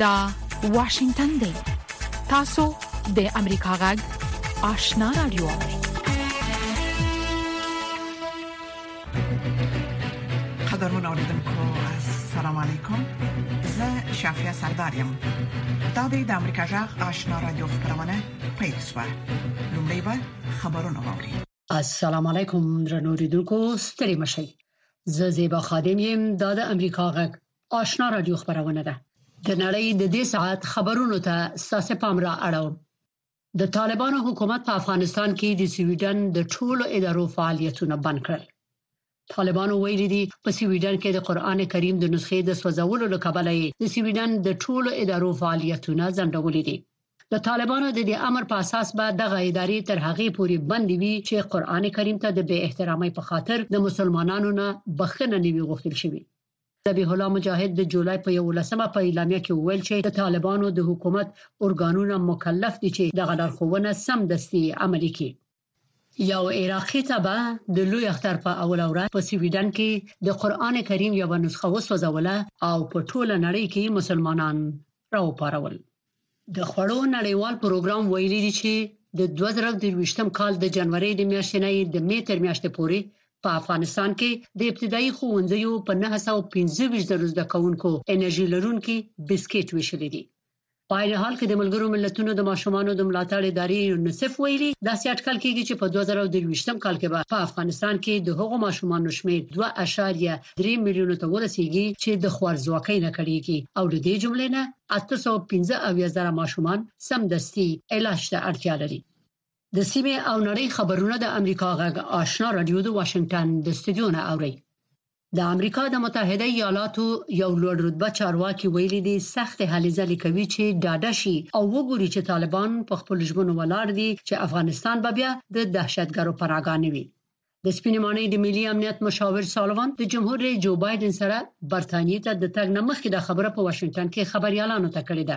دا واشنگتن دی تاسو د امریکا غږ آشنا رادیو قدرمن اوریدونکو السلام علیکم زه شافیا سردار یم دا د امریکا غږ آشنا رادیو خبرونه پیل شوه لومړی به خبرونه واوري السلام علیکم درنو لیدونکو ستړي مشئ زه زیبا خادم یم دا د امریکا غږ آشنا رادیو خبرونه ده د نړۍ د دې ساعت خبرونو ته ساسې پام را اړوم د طالبانو حکومت په افغانستان کې د سویډن د ټولو ادارو فعالیتونه بند کړل طالبانو ویلي دي په سویډن کې د قران کریم د نسخې د سوځولو له کبله یې د سویډن د ټولو ادارو فعالیتونه ځنډولي دي د طالبانو د دې امر په اساس به دغه ادارې تر هغه پورې بند وي چې قران کریم ته د بی احترامۍ په خاطر د مسلمانانو نه بخښنه نیوي غوښتل شوی ذبیح الله مجاهد د جولای په 11مه په اعلامیه کې وویل چې د طالبانو د حکومت ارګانونه مکلف دي چې دغه لارښوونه سم دستي عملي کړي یو عراقي ته به د لوی اختر په اوله ورځ په سویډن کې د قران کریم یو نسخه وسوځوله او په ټوله نړۍ کې مسلمانان راوپارول د خړو نړیوال پروګرام ویلي دي چې د 2023م کال د جنوري د میاشتې نه د می تر میاشتې پورې په افغانستان کې د ابتدایي ښوونځیو په 915 زره زده کوونکو انرژي لرونکي بسکټ ویشلې دي په عین حال کې د ملګرو ملتونو د ماشومانو د ملاتړ ادارې یونیسف ویلي، داسې اټکل کېږي چې په دوه زره او درویشت م کال کې به په افغانستان کې د هغو ماشومانو شمېر دوه اعشاریه درې میلیونو ته ورسېږي چې د خوارځواکۍ نه کړېږي او له دې جملې نه اته سوه او پنځه اویا زره ماشومان سمدستي علاج ته اړتیا لري. د سیمې او نړۍ خبرونه د امریکا غږ آشنا راډیو د واشنګټن د استودیو نه اوري. د امریکا د متحده ایالاتو یو لوړ رتبه چارواکي ویلي دي سخت هلې ځلې کوي چې ډاډه شي او وګوري چې طالبان په خپل ژمنو ولاړ دي چې افغانستان به بیا د دهشتګرو پناهګاه نه وي د سپینې ماڼۍ د ملي امنیت مشاور سالوان د جمهور رئیس جو بایدن سره برتانیې ته د تګ نه مخکې دا خبره په واشنگټن کې خبريالانو ته کړې ده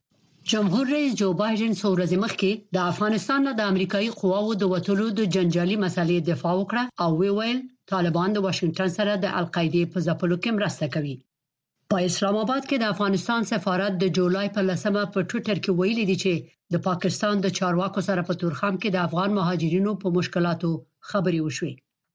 جمهور رئیس جو بایډن څو ورځې مخکې د افغانستان نه د امریکایي قواو د وتلو د جنجالي مسلې دفاع وکړه او وی ویل طالبان د واشنگټن سره د القاعده په ځپلو کې مرسته کوي په اسلام آباد کې د افغانستان سفارت د جولای په لسمه په ټوئیټر کې ویلي دي چې د پاکستان د چارواکو سره په تورخم کې د افغان مهاجرینو په مشکلاتو خبرې وشوې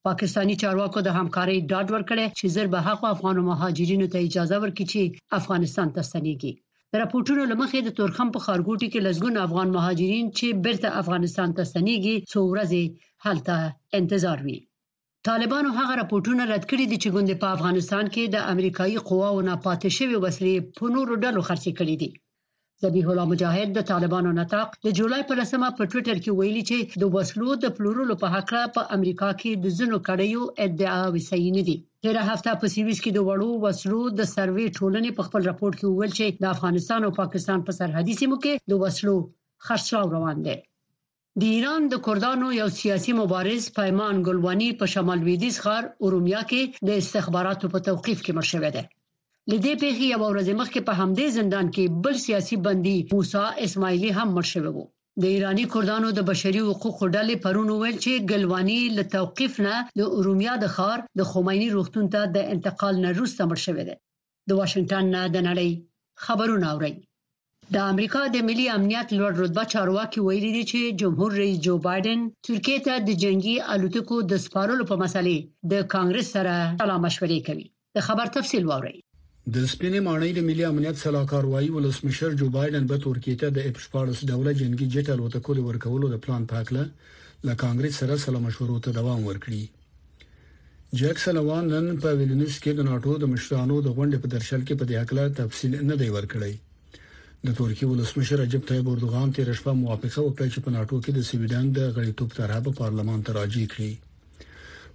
پاکستاني چارواکو د همکارۍ ډاډ ورکړی چې زر به هغو افغانو مهاجرینو ته اجازه ورکړي چې افغانستان ته ستنیږي. د راپورټونو له مخې د تورخم په ښارګوټي کې لسګونه افغان مهاجرین چې بیرته افغانستان ته ستنیږي څو ورځې هلته انتظار وي. طالبانو هغه راپورټونه رد کړي دي چې ګوندې په افغانستان کې د امریکایي قواوو نه پاتې شوې وسلې په نورو ډلو خرڅې کړې دي. ذبیح الله مجاهد د طالبانو نطاق د جولای په لسمه په ټوئیټر کې ویلي چې د وسلو د پلورلو په حق له په امریکا کې د ځینو کړیو ادعاوې صحیح نه دي تیره هفته په سویس کې د وړو وسلو د سروې ټولنې په خپل راپور کې وویل چې د افغانستان او پاکستان په سرحدي سیمو کې د وسلو خرڅلاو روان دی د ایران د کردانو یو سیاسي مبارز پیمان ګلواني په شمال لویدیځ ښار اورومیا کې د استخباراتو په توقیف کې مړ شوی دی له دې پیښې یو ورځ مخکې په همدې زندان کې بل سیاسي بندي موسی اسماعیلي هم مړ شوی وو د ایرانی کردانو د بشري حقوقو ډلې پرون ویل چې ګلوانی له توقيف نه د اورومیا د ښار د خمینی روغتون ته د انتقال نه روسته مړ شوی دی د واشنگټن نه د نړۍ خبرونه اوري د امریکا د ملي امنیت لوړ رتبه چارواکي ویلي دي چې جمهور رئیس جو بایدن ترکیه ته د جنگي الوتکو د سپارلو په مسلې د کانګرس سره سلا مشورې کوي د خبر تفصیل ووري د سپینې ماڼۍ د ملي امنیت سلاکار وایي ولسمشر جو بایدن به ترکیه ته د اف 14 ډول جنگي جټ الوتکو د ورکولو د پلان په اړه له کانګرس سره سلا مشورو ته دوام ورکړي جک سلوان نن په ویلنیوس کې د ناتو د مشرانو د غونډې په درشل کې په دې حق له تفصیل نه دی ورکړی د ترکیې ولسمشر رجب طیب اردوغان تیر شپه موافقه وکړه چې په ناتو کې د سویډن د غړیتوب طرحه په پارلمان ته راجع کړي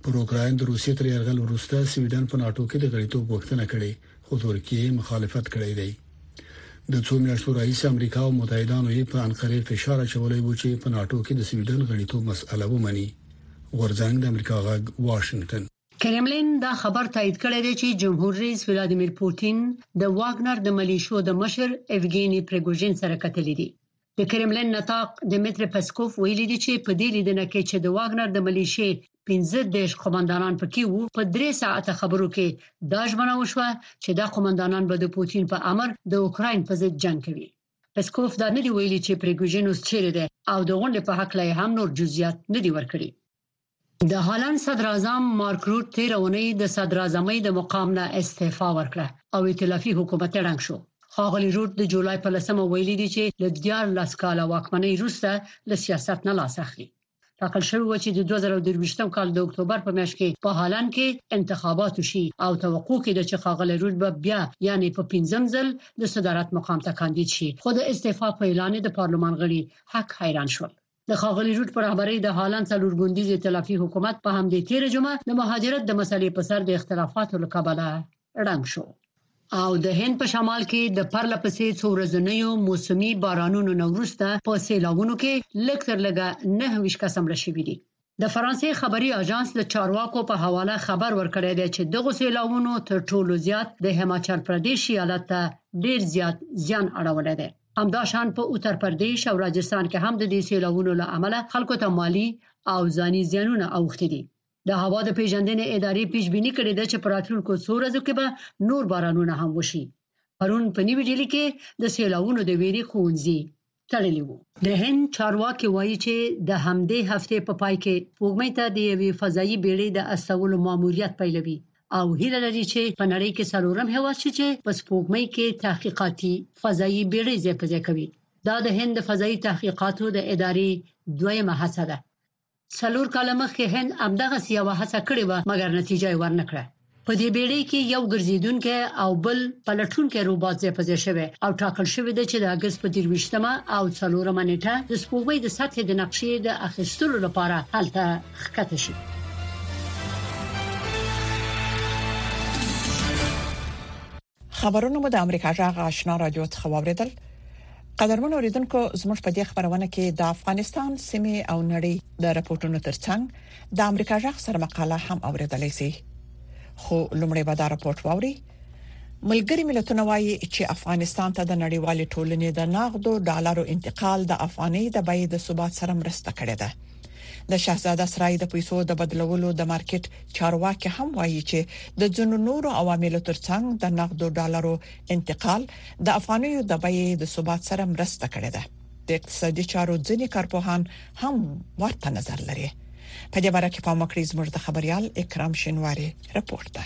پر اوکرين د روسي تر يرغل وروسته سویډن په ناتو کې د غړیتوب غوښتنه کړې خو ترکیه مخالفت کړی دی د څو میاشتو راهیسې امریکا او متحدانو یې په انقره فشار اچولی و چې په ناتو کې د سویډن غړیتوب مسأله ومني غورځنګ د امریکا غږ واشنگټن کرملین دا خبر تایید کړی دی چې جمهور رئیس ولادیمیر پوتین د واګنر د ملیشو د مشر ایوګینی پریګوژین سره کتلي دي د کرملین نطاق دیمیتري پسکوف ویلي دي چې په دې لیدنه کې چې د واګنر د ملیشې پنځه دېرش قوماندانان پکې وو، په درې ساعته خبرو کې دا ژمنه وشوه چې دا قوماندانان به د پوتین په امر د اوکراین په ضد جنګ کوي. پسکوف دا نه دي ویلي چې پریګوژین اوس چیرې دی او د غونډې په هکله یې هم نور جزییات نه دي ورکړي. د هالند صدراعظم مارک روت تیر اونۍ د صدراعظمۍ د مقام نه استعفا ورکړه او ائتلافي حکومت ړنګ شو. ښاغلي روت د جولای په لسمه ویلي دي چې له دیارلس کاله واکمنۍ وروسته له سیاست نه لاس اخلي. ټاکل شوې وه چې د دوه زره او درویشتم کال د اکتوبر په میاشت کې په هالند کې انتخابات وشي او توقع کیده چې ښاغلی روت به بیا یعنې په پنځم ځل د صدارت مقام ته کاندید شي خو د استعفا په اعلان یې د پارلمان غړي هک حیران شول. د ښاغلي روټ په رهبرۍ د هالند څلور ګوندیز ائتلافي حکومت په همدې تیر جمعه د مهاجرت د مسلې په سر د اختلافاتو له کبله ړنګ شو او د هند په شمال کې د پرله پسې څو ورځنیو موسمي بارانونو نه وروسته په سیلاوونو کې لږ تر لږه 29 کسه مړه شوي دي د فرانسې خبري اژانس د چارواکو په حواله خبر ورکړی دی چې دغو سیلاوونو تر ټولو زیات د هماچل پردیش ایالت ته ډیر زیات زیان اړولی دی. همداشان په اتر پردیش او راجستان کې هم د دې سیلاوونو له امله خلکو ته مالي او ځاني زیانونه اوښتي دي. د هوا د پیژندنې ادارې پیش بیني کړې ده چې په راتلونکو څو ورځو کې به نور بارانونه هم وشي. پرون په نیوي ډیلي کې د سیلاوونو د ویرې ښوونځي تړلی وو د هند چارواکي وایي چې د همدې هفته په پای کې پوګمې ته د یوې فضایي بیړۍ د استولو ماموریت پیلوي او هیله لري چې په نړۍ کې څلورم هوا شي چې په سپوږمۍ کې تحقیقاتي فضایي بیړۍ ځای په ځای کوي دا د هند فضایي تحقیقاتو د ادارې دویمه هڅه ده څلور کاله مخکې هند همدغسې یوه هڅه کړې وه مګر نتیجه یې ورنه کړه په دې بیړۍ کې یو ګرځیدونکی او بل پلټونکی روبوت ځای په ځای شوی او ټاکل شوې ده چې د اگست په 23مه او 4مه نیټه د سپوږمۍ د سطحې د نقشې د اخیستلو لپاره هلته ښکته شي خبرونه مو د امریکا جغ آشنا رادیو څخه واوریدل قدرمن اوریدونکو زموږ په دې خبرونه کې د افغانستان سیمه او نړۍ د راپورټونو ترڅنګ د امریکا جغ سره مقاله هم اوریدلای شئ خو لومړی به دا راپورټ واوري ملګری ملتونه وایي چې افغانستان ته د نړیوال ټولنې د نغدو ډالرو انتقال د افغانۍ د بیې د ثبات سره مرسته کړې ده د شهزاده سرای د پیسو د بدلولو د مارکیټ چارواکي هم وایي چې د ځینو نورو عواملو ترڅنګ د نقدو ډالرو انتقال د افغانیو د بیې د ثبات سره مرسته کړې ده د اقتصادي چارو ځینې کارپوهان هم ورته نظر لري په دې اړه کې پام وکړئ زموږ د خبريال اکرام شینواری رپورت ده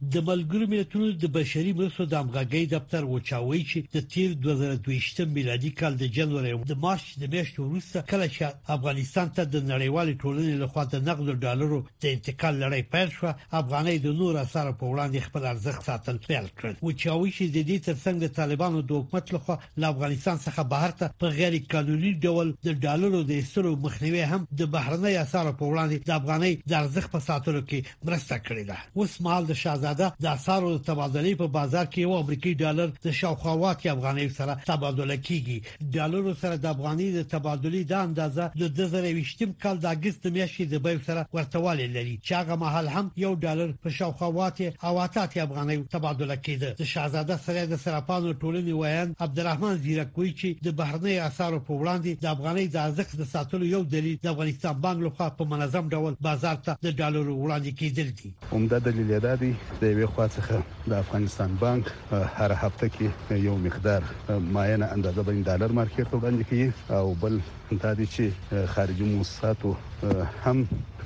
د ملګرو ملتونو د بشري مرستو د همغږۍ دفتر اوچا وایي چې د تیر 2022 میلادي کال د جنوري او د مارچ د میاشتو وروسته کله چې افغانستان ته د نړیوالې ټولنې لخوا د نقد ډالرو د انتقال لړۍ پیل شو افغانۍ د نور اثر په وړاندې خپل ارزښت ساتل پیل کړ او چې وایي چې د دې ترڅنګ د طالبانو د حکومت لخوا له افغانستان څخه بهر ته په غیر قانوني ډول د ډالرو د ایستلو مخنیوي هم د بهرنۍ اثر په وړاندې د افغانۍ د ارزښت په ساتلو کې مرسته کړې ده اوس مهال د شاهزاده د اسارو د تبادلې په بازار کې یو امریکایي ډالر د شاوخوا واټي افغانۍ سره تبادله کیږي ډالر سره د افغانۍ د تبادلې د اندازه د 2020 کال د اگست د میاشتې د بیو سره ورتوالی لري چې هغه مهال هم یو ډالر په شاوخوا واټي او اتاتي افغانۍ تبادله کیده د شاهزاده سره د سراپانو ټولنې ویاند عبدالرحمن زیرک وایي چې د بهرنۍ اسارو په وړاندې د افغانۍ د ارزښت د ساتلو یو دلیل د افغانستان بانک لخوا په منظم ډول بازار ته د ډالرو وړاندې کیدل دي. عمده دلیل یې دا دی د یوې خوا څخه د افغانستان بانک په هره هفته کې یو مقدار معینه اندازه بین ډالر مارکیټ ته وړاندې کوي او بل دا دی چې خارجي موسساتو هم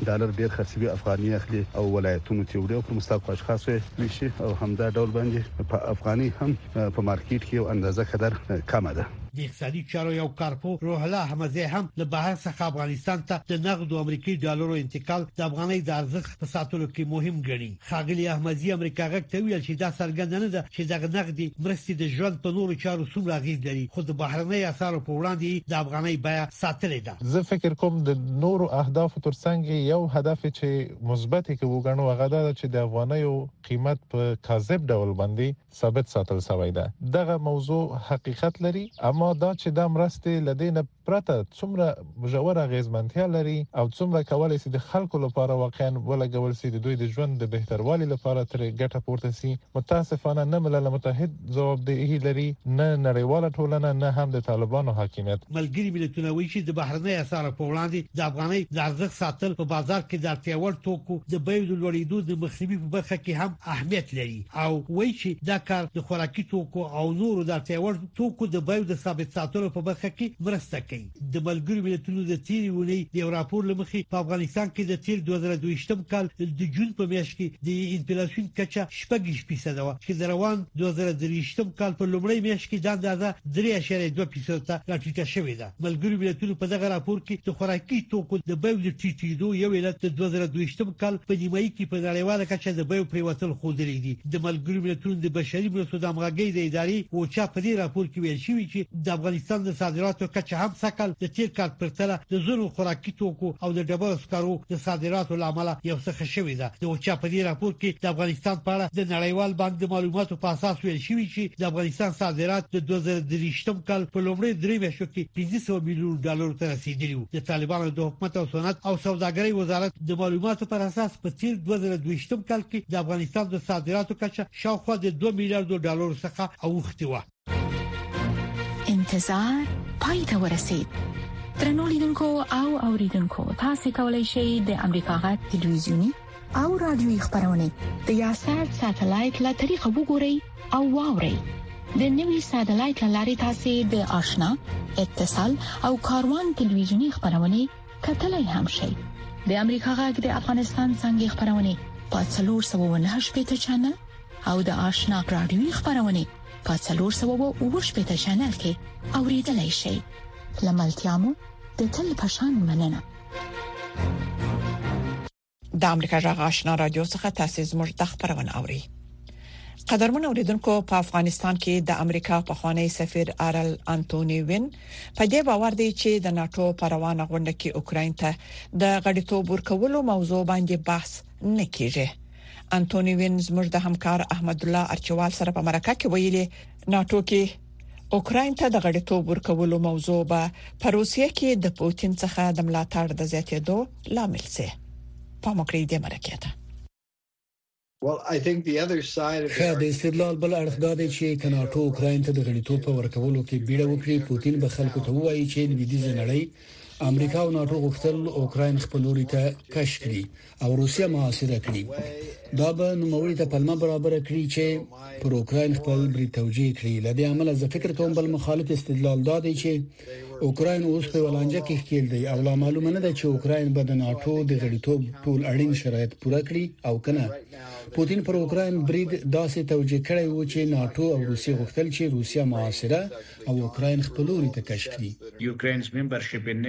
ډالر ډیر خرڅوي افغاني اخلي او ولایتونو ته وړي او پر مستحقو اشخاصو یې ویشي او همدا ډول باندې په افغاني هم په مارکیټ کې یو اندازه قدر کمه ده. د اقتصادي چارو یو کارپوه روح الله احمدزی هم له بهر څخه افغانستان ته د نغدو امریکي ډالرو انتقال د افغانۍ د ارزښت په ساتلو کې مهم ګڼي. ښاغلي احمدزي امریکا غږ ته وویل چې دا څرګنده نه ده چې دغه نغدي مرستې د ژوند په نورو چارو څومره اغیز لري خو د بهرنیو اسعارو په وړاندې یې د افغانۍ بیه ساتلې ده. زه فکر کوم د نورو اهدافو تر څنګ یې یو هدف چې مثبت یې که وګڼو هغه دا ده چې د افغانیو قیمت په کاذب ډول باندې ثابت ساتل شوی ده. دغه موضوع حقیقت لري اما دا چې دا مرستې له دې نه پرته څومره ژوره اغېزمنتیا لري او څومره کولای شي د خلکو لپاره واقعاً ولګول شي، د دوی د ژوند د بهتروالي لپاره ترې ګټه پورته شي، متاسفانه نه ملل متحد ځوابدهي لري، نه نړیواله ټولنه، نه هم د طالبانو حاکمیت. ملګري ملتونه وایي چې د بهرنیو اسعارو په وړاندې د افغانۍ د ارزښت ساتل په بازار کې د اړتیا وړ توکو د بیو د لوړېدو د مخنیوي په برخه کې هم اهمیت لري او وایي چې دا کار د خوراکي توکو او نورو د اړتیا وړ توکو د بیو د ثابت ساتلو په برخه کې مرسته کوي. د ملګرو ملتونو د تېرې اوونۍ د یو راپور له مخې، په افغانستان کې د تېر دوه زره دوه ویشت کال د جون په میاشت کې د انفلاسیون کچه شپږ ویشت فیصده وه، چې د روان دوه زره درویشت کال په لومړۍ میاشت کې دا اندازه درې اعشاریه دوه فیصدو ته راټیټه شوې ده. ملګرو ملتونو په دغه راپور کې د خوراکي توکو د بیو د ټیټېدو یو علت د 2022 کال په نیمایي کې په نړیواله کچه د بیو پریوتل ښودلې دي د ملګرو ملتونو د بشري مرستو د همغږۍ د ادارې اوچا په دې راپور کې ویل شوی چې د افغانستان د صادراتو کچه هم سکل د تیر کال پرتله د زرو خوراکي توکو او د ډبرو سکرو د صادراتو لامل یو څه ښه شوې ده د اوچا په دې راپور کې د افغانستان په اړه د نړیوال بانک د معلوماتو په اساس ویل ثابت شوي چې د افغانستان صادرات د دوه زره درویشتم کال په لومړیو درې میاشتو کې پنځه سوه میلیونو ډالرو ته رسېدلي وو. د طالبانو د حکومت او صنعت او سوداګرۍ وزارت د معلوماتو پر اساس په تېر دوه زره دویشتم کال کې د افغانستان د صادراتو کچه شاوخوا د دوه میلیاردو ډالرو څخه اوښتې وه. انتظار پای ته ورسید ترنو لیدونکو او اوریدونکو تاسو کولی شئ د امریکا غا ټلویزیونی او رادیوي خبرونه د یاشر ساتلایت له طریقو وګورئ او واورئ د نوي ساتلایت لارې تاسو د آشنا اتصال او کاروان ټلویزیونی خبرونه کتلای هم شئ د امریکا غږ د افغانستان څنګه خبرونه په 308 پټ چنل او د آشنا رادیوي خبرونه په 308 پټ چنل کې اوریدلای شئ لملتيامو د تل پشان مننه د امریکا جغ آشنا رادیو څخه تاسو زموږ د خبرونه اوري قدرمن اوریدونکو په افغانستان کې د امریکا په خوانی سفیر ارل انټونی وین په دې باور دی چې د ناتو پر روانه غونډه کې اوکرين ته د غړیتوب ورکولو موضوع باندې بحث نه کیږي انټونی وین زموږ د همکار احمد الله ارچوال سره په مرکه کې ویلي ناټو کې اوکراین ته د غړیتوب ورکولو موضوع به په روسیه کې د پوتین څخه د ملاتړ د زیاتېدو لامل شي په مکرې دې مرکه ده خه د استدلال بل اړخ دا دی چې کناټو اوکراین ته د غړیتوب په ورکولو کې بیړه وکړي پوتین به خلکو ته وایي چې لویدیځ نړۍ امریکا او ناټو غوښتل اوکراین خپل لوري ته کش کړي او روسیه محاصره کړي دا به نوموړي ته پلمه برابر کړي چې پر اوکرين خپل بری توجیه کړي لدې عمل زه فکر کوم بل مخالف استدلال دا دی چې اوکرين اوس په ولانجه کې ښکیل دی او لا معلومه نه ده چې اوکرين به د ناتو د غړیتوب ټول اړین شرایط پوره کړي او کنه پوتین پر اوکرين برید داسې توجیه کړی و چې ناتو او روسیه غوښتل چې روسیه محاصره او اوکراین خپلوري ته کش کړي.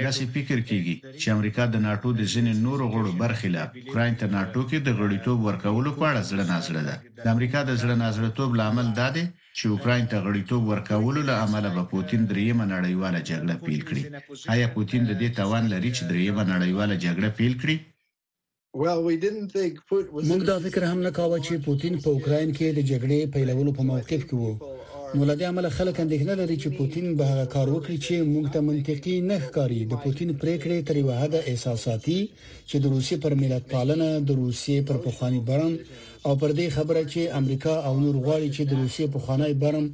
داسې فکر کېږي چې امریکا د ناټو د ځینې نورو غړو برخلاف اوکراین ته ناټو کې د غړیتوب ورکولو په اړه زړه نازړه ده. د امریکا د زړه نازړه توب لامل دا دی چې اوکراین ته غړیتوب ورکولو له امله به پوتین درېیمه نړیواله جګړه پېل کړي. ایا پوتین د دې توان لري چې درېیمه نړیواله جګړه پېل کړي؟ موږ دا فکر هم نه کاوه چې پوتین په اوکراین کې د جګړې پیلولو په موقف کې وو نو لدې عمل خلک اندېښنه لري چې پوتین به هغه کار وکړي چې موږ ته منطقي نه ښکاري د پوتین پریکړې تر یو حد احساساتي چې د روسیې پر ملت پالنه د روسیې پر پخوانی برم او پر دې خبره چې امریکا او نور غواړي چې د روسیې په خوانی برم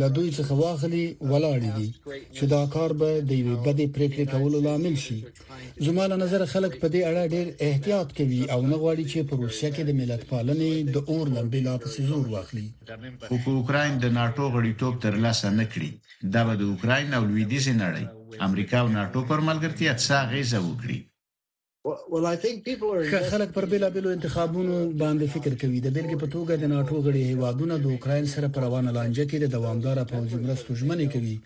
له دوی څخه واخلي ولاړ دي چې دا کار به د یوې بدې پریکړې کولو لامل شي زما له نظر خلک په دې اړه ډیر احتیاط کوي او نه غواړي چې په روسیه کې د ملت پالنې د اور لمبې لا پسې زور واخلي خو که اوکراین د ناتو غړیتوب ترلاسه نه کړي دا به د اوکراین او لویدیځې نړۍ امریکا او ناتو پر ملګرتیا څه اغیزه وکړي که خلک پر بیلابیلو انتخابونو باندې فکر کوي د بیلګې په توګه د ناتو غړي هیوادونه د اوکراین سره پر روانه لانجه کې د دوامدار پوځي مرستو ژمنې کوي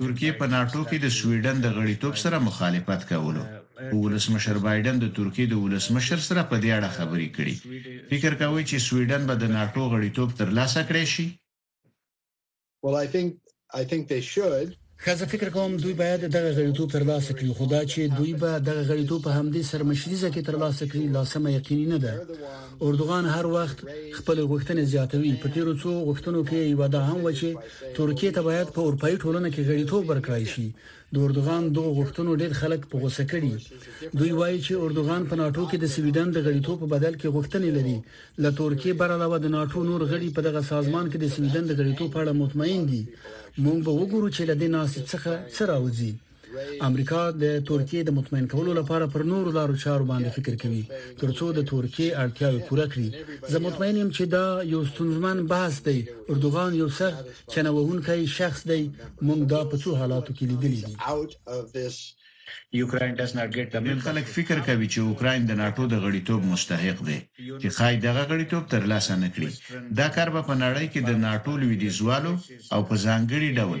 ترکیې په ناټو کې د سویډن د غړیتوب سره مخالفت کولو، خو ولسمشر بایډن د ترکیې د ولسمشر سره په دې اړه خبرې کړي. فکر کوئ چې سویډن به د ناټو غړیتوب ترلاسه کړای شي؟ ښه، زه فکر کوم دوی باید دغه غړیتوب ترلاسه کړي، خو دا چې دوی به دغه غړیتوب په همدې سرمشریزه کې ترلاسه کړي، لا سمه یقیني نه ده. اردوغان هر وخت خپل غوښتنې زیاتوي په تیرو څو غوښتنو کې یو دا هم و چې ترکیه ته باید په اروپאי ټولنه کې غړیتوب ورکړای شي د اردوغان دغه غوښتنو ډیر خلک په غوسه کړي دوی وایي چې اردوغان په ناتو کې د سویډن د غړیتوب په بدل کې غوښتنې لري له ترکیه بر علاوه د ناتو نور غړي په دغه سازمان کې د سویډن د غړیتوب په اړه مطمئن دي موږ به وګورو چې له دې ناستې څخه څه راوځي امریکا د ترکیې د مطمئن کولو لپاره پر نورو لارو چارو باندې فکر کوي ترڅو د ترکیې اړتیاوې پوره کړي زه مطمئن یم چې دا یو ستونزمن بحث دی اردوغان یو سخت چنوونکی شخص دی مونږ دا په څو حالاتو کې لیدلی دی یوکراین ډز ناټ ګیټ د مم خلک فکر کوي چې اوکراین د ناتو د غړیتوب مستحق دی چې خای دغه غړیتوب تر لاسه نکړي دا کار به په نړۍ کې د ناتو لویدیزوالو او په ځانګړي ډول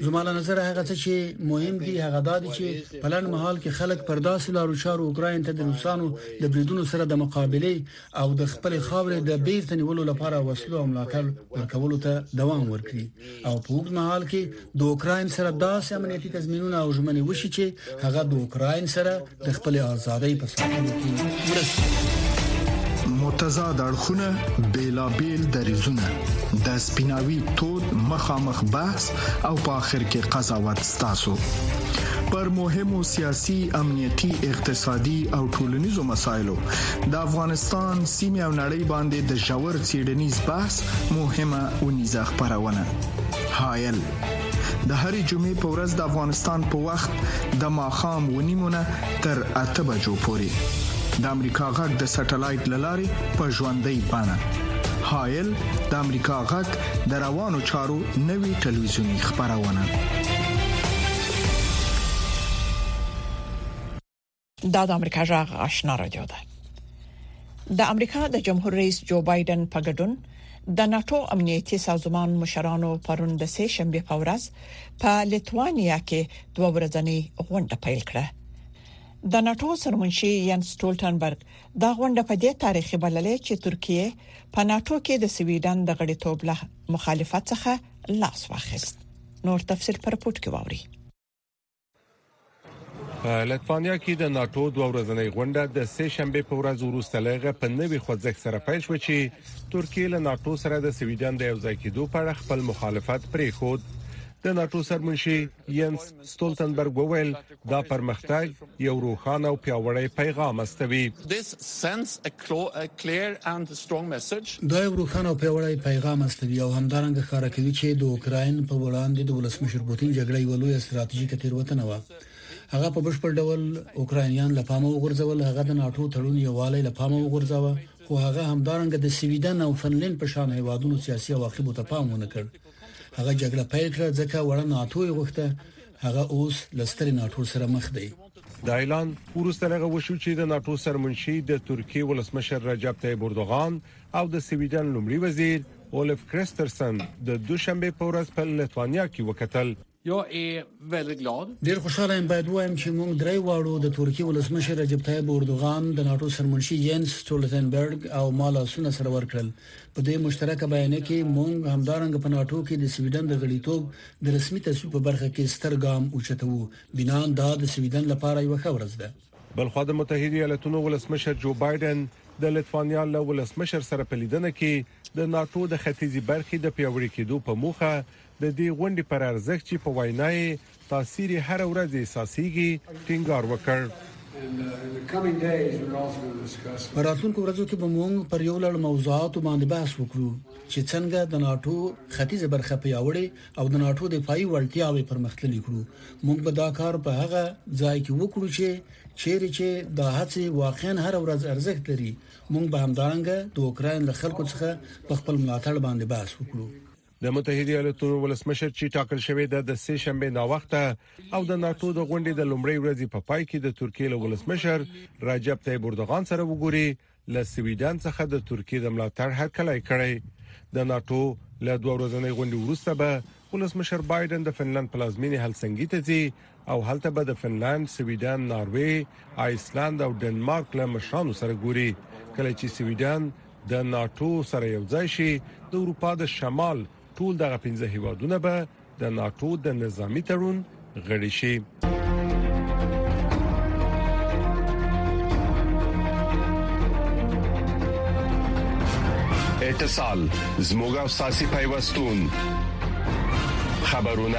زما له نظر هغه څه چې مهم دي هغه دا دي چې په لړ مهال کې خلک پر داسې لارو چارو اوکرين ته د روسانو د بریدونو سره د مقابله او د خپل خاورې د بیرته نیولو لپاره وسلو او ملاتړ ورکولو ته دوام ورکړي او په وګړي مهال کې د اوکرين سره داسې امنیتي تضمینونه او ژمنې وشي چې هغه د اوکرين سره د خپل ازادۍ په ساتلو کې مرسته متضاد اړخونه بیلابیل دریزونه د سپیناوي تود مخامخ بحث او په اخر کې قضاوت ستاسو پر مهمو سیاسي امنیتي اقتصادي او ټولنیزو مسایلو د افغانستان سیمه او نړۍ باندې د جوړ چیډنیز بحث مهمه اونیزه خبرونه هایل د هرې جمعې په ورځ د افغانستان په وخت د ماخام ونیمونه تر اته بجو پورې د امریکا غږ د سټلایټ لاري په ژوندۍ بڼه هایل د امریکا غږ د روانو چارو نوي ټلویزیونی خبرونه دا د امریکا جغ آشنا رادیو ده د امریکا د جمهور رئیس جو بایدن په ګډون د ناتو امنیتي سازمان مشرانو پرون د سه شنبه په ورځ په لیتوانیا کې دوه ورځنی غونډه پیل کړه د ناتو سرمنشي ین سټولټنبرګ دا غونډه په دې تاریخي بللې چې ترکیه په ناتو کې د سویډن د غړیتوب له مخالفت څخه لاس واخیست نور تفصيل پر پورت کې ووري په لتپانیا کې د ناتو دوه ورځنۍ غونډه د سه شنبه په ورځ وروسته لغه په نوي خوځښت سره پیل شو چې ترکیه له ناتو سره د سویډن د یو ځای کېدو په اړه خپل مخالفت پرې خود د ناتو سرمنشي ینس ستولتنبرګ وویل دا پرمختګ یو روښانه او پیاوړی پیغام استوي. دا یو روښانه او پیاوړی پیغام استوي او همدارنګه ښکاره کوي چې د اوکراین په وړاندې د ولسمشر پوتین جګړه یوه لویه ستراتیژیکه تېروتنه وه. هغه په بشپړ ډول اوکراینیان له پامه وغورځول، هغه د ناټو تړون یووالی له پامه وغورځاوه، خو هغه همدارنګه د سویډن او فنلنډ په شان هېوادونو سیاسي عواقبو ته پام ونه کړ. هغه جګړه پیل کړه ځکه وړه ناتو یې غوښته هغه اوس لستر ناتو سره مخ دی د اعلان ورسته لغه وشو چې د ناتو سرمنشي د ترکیه ولسمشر رجب طیب اردوغان او د سویډن لومړي وزیر اولف کرسترسن د دوشنبه په ورځ په لتوانیا کې وکتل ډېر خوشاله یم، باید ووایم چې موږ درې واړو، د تورکیې ولسمشر رجب طیب اردوغان، د ناټو سرمنشي ینس سټولتنبرګ او ما لاسونه سره ورکړل. په دې مشترکه بیانیه کې موږ همدارنګه په ناټو کې د سویډن د غړیتوب د رسمي تصویب په برخه کې ستر ګام اوچتوو، بناً دا د سویډن لپاره یوه ښه ورځ ده. بلخوا د متحد ایالتونو ولسمشر جو بایډن د لیتوانیا له ولسمشر سره په لیدنه کې د ناټو د ختیځې برخې د پیاوړې کیدو په موخه د دې غونډې پر ارزښت چې په وینا یې تاثیر یې هره ورځ احساسیږي ټینګار وکړ. په راتلونکو ورځو کې به موږ پر یو لړ موضوعاتو باندې بحث وکړو چې څنګه د ناټو ختیځه برخه پیاوړې او د ناټو دفاعي وړتیاوې پرمختللې کړو موږ به دا کار په هغه ځای کې وکړو چې چیرې چې دا هڅه واقعا هر ورځ ارزښت لري موږ به همدارنګه د اوکرين له خلکو څخه په خپل ملاتړ باندې بحث وکړو د متحده ایالاتونو ولسمشر چې ټاکل شوې ده د سه شنبه ناوخته او د ناتو د غونډې د لومړۍ ورځې په پای کې د ترکیې له ولسمشر رجب طیب اردوغان سره وګوري له سویډن څخه د ترکیې د ملاتړ هرکلی کړی د ناتو له دوه ورځنۍ غونډې وروسته به ولسمشر بایدن د فنلند پلازمینې هلسنګي ته ځي او هلته به د فنلنډ، سویډن، ناروې، آیسلنډ او ډنمارک له مشرانو سره ګوري. کله چې سویډن د ناټو سره یو ځای شي، د اروپا د شمال ټول دغه پنځه هیوادونه به د ناټو د نظامي تړون غړي شي. اتصال زموږ او ساسي پیوستون خبرونه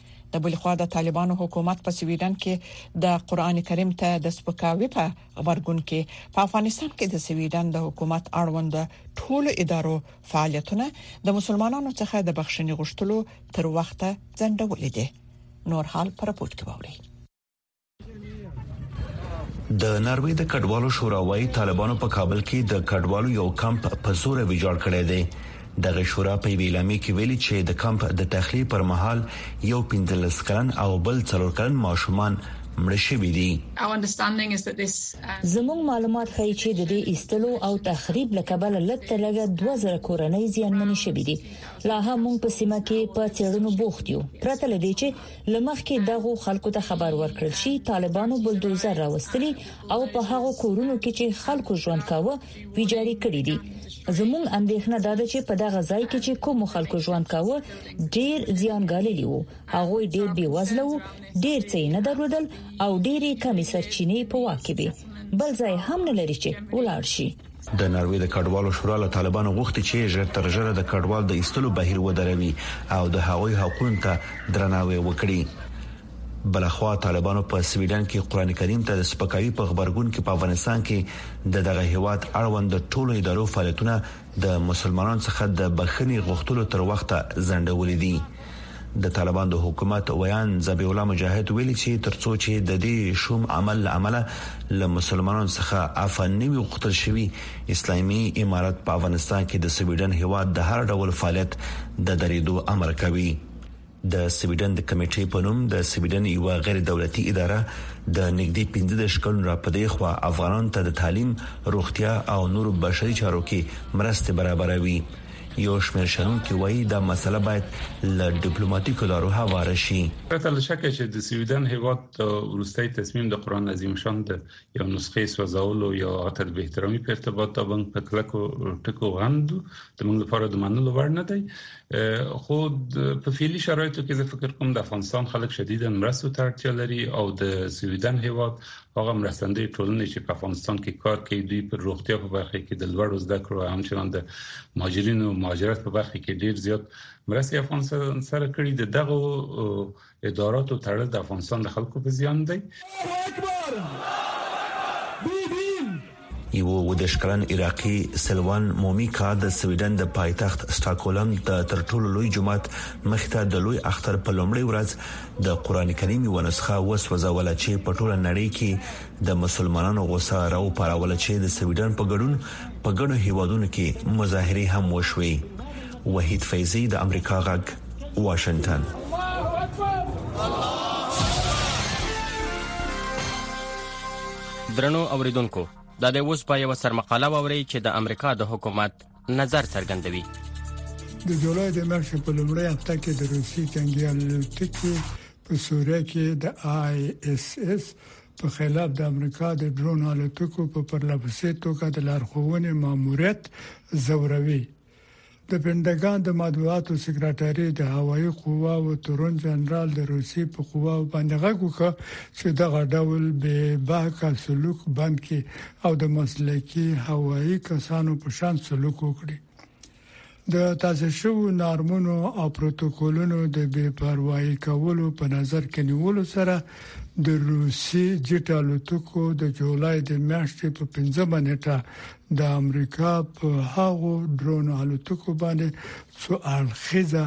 د بل خوا د طالبانو حکومت په سویډن کې د قران کریم ته د سپکاوي په خبرګون کې په افغانستان کې د سویډن د حکومت اړوند ټولو ادارو فعالیتونه د مسلمانانو څخه د بخښنې غوښتلو تر وخته ځنډولې دي نور حال پر پورت کې ووري د ناروی د کډوالو شورا وايي طالبانو په کابل کې د کډوالو یو کمپ په زور ویجاړ کړی دی دغه شورا په ویلامي کې ویلي چې د کمپ د تخلیه پر مهال یو 15 کلن او بل 4 کلن ماشومان مړ شوی دي uh, زموږ معلومات ښیي چې د دې ایستلو او تخریب لکبل لته لګه 2000 کورنۍ زیانمنې شوې دي لا هم موږ په سیمه کې په چېړنو بوخت یو پرته لدی چې لمخکې دغو خلکو ته خبر ورکړل شي طالبانو بلدوزر راوستلی او په هغو کورونو کې چې خلکو ژوند کاوه ویجاړي کړی دي زموږ اندېښنه دا ده چې په دغه ځای کې چې کوم خلکو ژوند کاوه ډیر زیان غالي وو هغه ډیر بي وزله وو ډیر څه نه درلودل او ډیره کمی سرچینې په واکه وي بل ځای هم نه لري چې ولاړ شي د ناروې د کډوالو شورا له طالبانو غوښتي چې ژر تر ژره د کډوالو د ایستلو بهیر ودروي او د هغوی حقوقو ته درناوی وکړي بلخوا طالبانو په سویډن کې قران کریم ته د سپکاوي په خبرګون کې په افغانستان کې د دغه هیواد اړوند د ټولو ادارو فعالیتونه د مسلمانانو څخه د بخښنې غوښتلو تر وخته ځنډولې دي د طالبان د حکومت ویان ذبیح الله مجاهد ویلي چې ترڅو چې د دې شوم عمل عمل له مسلمانانو څخه عفا نیوي غوښتل شوی اسلامي امارت په افغانستان کې د سویډن هواد د هر ډول فعالیت د درېدو امر کوي د سویډن د کمیټې په نوم د سویډن یو غیر دولتي اداره د نګدي 15 کلن را پدې خو افغانان ته د تعلیم، روغتیا او نور بشري چارو کې مرستې برابروي. یو شمېر شنونکي وایي دا مسله باید له ډیپلوماټیکو لارو هواره شي. پرته له شکه چې د سویډن هېواد دا وروستی تصمیم د قران عظیم شان د یو نسخې سوځولو یا هغه ته د بې احترامي په ارتباط دا به موږ په کلکو ټکو غندو، د موږ لپاره د منلو وړ نه دی. خو په فعلي شرایطو کې زه فکر کوم د افغانستان خلک شدیداً مرستو ته اړتیا لري او د سویډن هېواد هغه مرستندوی ټولنې چې په افغانستان کې کار کوي دوی پر روغتیا په برخه کې د لوړو زده کړو او همچنان د مهاجرینو او مهاجرت په برخه کې ډیر زیات مرستې افغانستان سره کړې د دغه اداراتو تړل د افغانستان د خلکو په زیان دی یو اووه دېرش کلن عراقي سلوان مومیکا د سویډن د پایتخت سټاکولم د تر ټولو لوی جماعت مخې ته د لوی اختر په لومړۍ ورځ د قران کریم یو نسخه وسوځوله چې په ټوله نړۍ کې د مسلمانانو غوسه راو پاراوله چې د سویډن په ګډون په ګڼو هیوادونو کې مظاهره هم وشوي وحید فیضی د امریکا غږ واشنگټن درنو اوریدونکو دا د اوس په یو سرمقاله ووري چې د امریکا د حکومت نظر څرګندوي د جولای د میاشتې په لومړۍ هفته کې د روسي جنگي الوتکې په سوریه کې د آی اس اس په خلاف د امریکا د ډرون الوتکو په پرلپسې توګه د لارښوونې ماموریت زوروي د پنټاګان د مطبوعاتو سکرټري د هوایي قواو تورن جنرال د روسي په قواو باندې غږ وکړ چې دغه ډول به باکه سلوک بند کړي او د مسلکي هوایي کسانو په شان سلوک وکړي د تاسو شو نارمونو او پروتوکولونو د بې پروايي کولو په نظر کې نیولو سره د روسي جټالوتکو د جولای د میاشتې په 15 نیټه د امریکا په هغو ډرون الوتکو باندې څو اړخیزه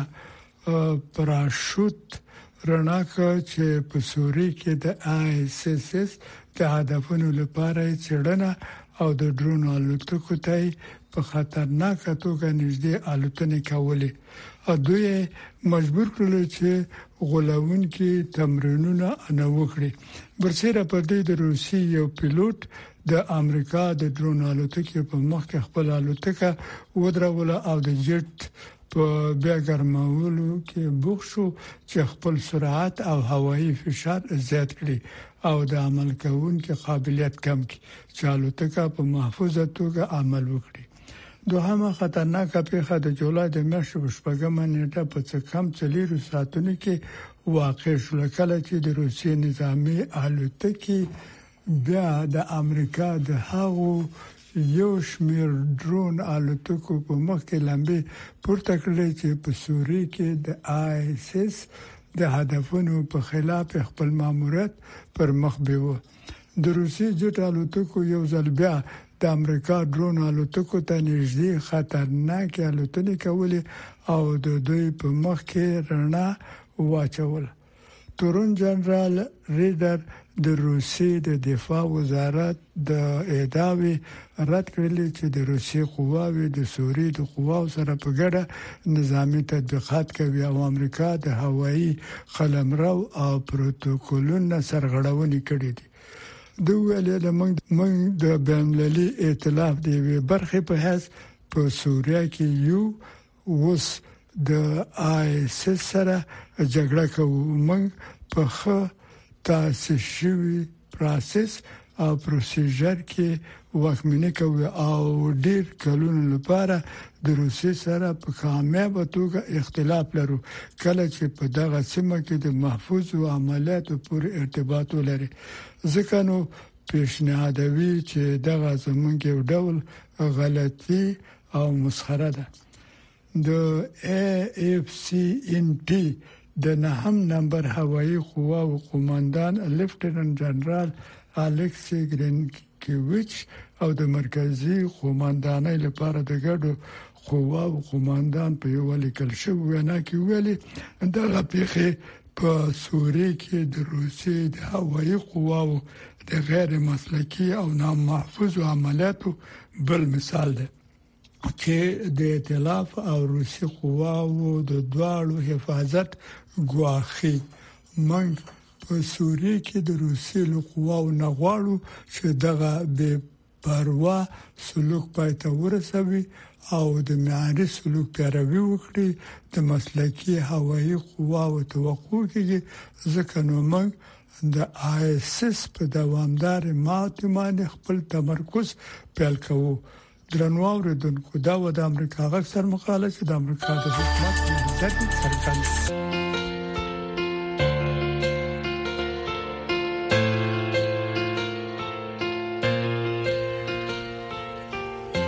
پراشوت رڼا کا چې په سوري کې د آی اس اس اس د هدفونو لپاره چړنه او د ډرون الوتکو ته په خطرناک توګه نږدې الوتنې کولې او دوی مجبور کړل چې غولون کې تمرینونه نه وکړي برسېره پر دې د روسي یو پیلوټ د امریکا د ډرون الوتکې په مخ کې خپل الوتکه ودروله او د جټ په بیا ګرمولو کې بوخ شو چې خپل سرعت او هوایي فشار زیات کړي او د عمل کوونکو قابلیت کم کړي چې الوتکه په محفوظه توګه عمل وکړي دوهمه خطرناکه پیښه د جولای د میاشتې په شپږمه نیټه په څه کم څلیرو ساعتونو کې واقع شو کله چې د روسي نظامی الوتکې بیا د امریکا د هغو یو شمیر ډرون الوتکو په مخ کې لمبې پورته کړې چې په سوریه کې د آیسس د هدفونو په خلاف خپل ماموریت پر مخ بیوه. د روسیې جټ الوتکو یو ځل بیا د امریکا ډرون الوتکو ته نږدې خطرناکې الوتنې کولې او د دوی په مخ کې رڼا واچوله. تورن جنرال ریډر د روسي د دفاع وزارت د ادعاوې رد کړلې چې د روسي قواوې د سوري د قواو سره په ګډه نظامی تطبیقات کوي او امریکا د هوایی قلمرو او پروتوکولونه سرغړونې کړې دي د ویلې د موږ د بینالمللي ائتلاف د یوې برخې په حیث په سوریا کې یو اوس د آیس سره جګړه کوو موږ په خه تاسیس شوی پروسس او پروسیجر کې واکمنی کوي او ډیر کلونو لپاره د روسي سره په کامیابه توګه اختلاف لرو کله چې په دغه سیمه کې د محفوظ او عملیاتو پورې ارتباط ولري ځکه نو پیشنهادوي چې دغه زمونږ یو ډول غلطي او مسخره ده د اي اف سي ان ټي د نهم نمبر هوایي قواو قوماندان لیفټیننټ جنرال الکسی ګرینکیویچ او د مرکزی قوماندانۍ لپاره د ګډو قواو قوماندان په یو لیکل شوی وینا کې ویلي دغه پیښه په سوري کې د روسي د هوایي قواو د غیر مسلکي او نامحفوظ عملیاتو بل مثال دی چې د ائتلاف او روسي قواو د دواړو حفاظت ګواخي منګ په سوري کې د روسي لقواو نه غواړو چې دغه به په اروا سلوک پای ته ورسوي او د معیاري سلوک پیروي وکړي، د مسلکي هوایي قواوو توقع کېږي، ځکه نو موږ د آیسیس په دوامدارې ماتې باندې خپل تمرکز پیل کوو. درنو اورېدونکو، دا وه د امریکا غږ سرمقاله چې د امریکا د حکومت موجودیت یې څرګند کړ.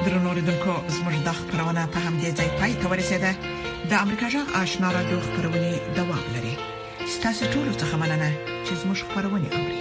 درنوریدونکو زموږ د خبرونه په همدې ځای پای ته ورسیده د امریکا جغ آشنا را دوه خبرونه دوام لري ستاسو ټول څه مننه چې زموږ خبرونه اوري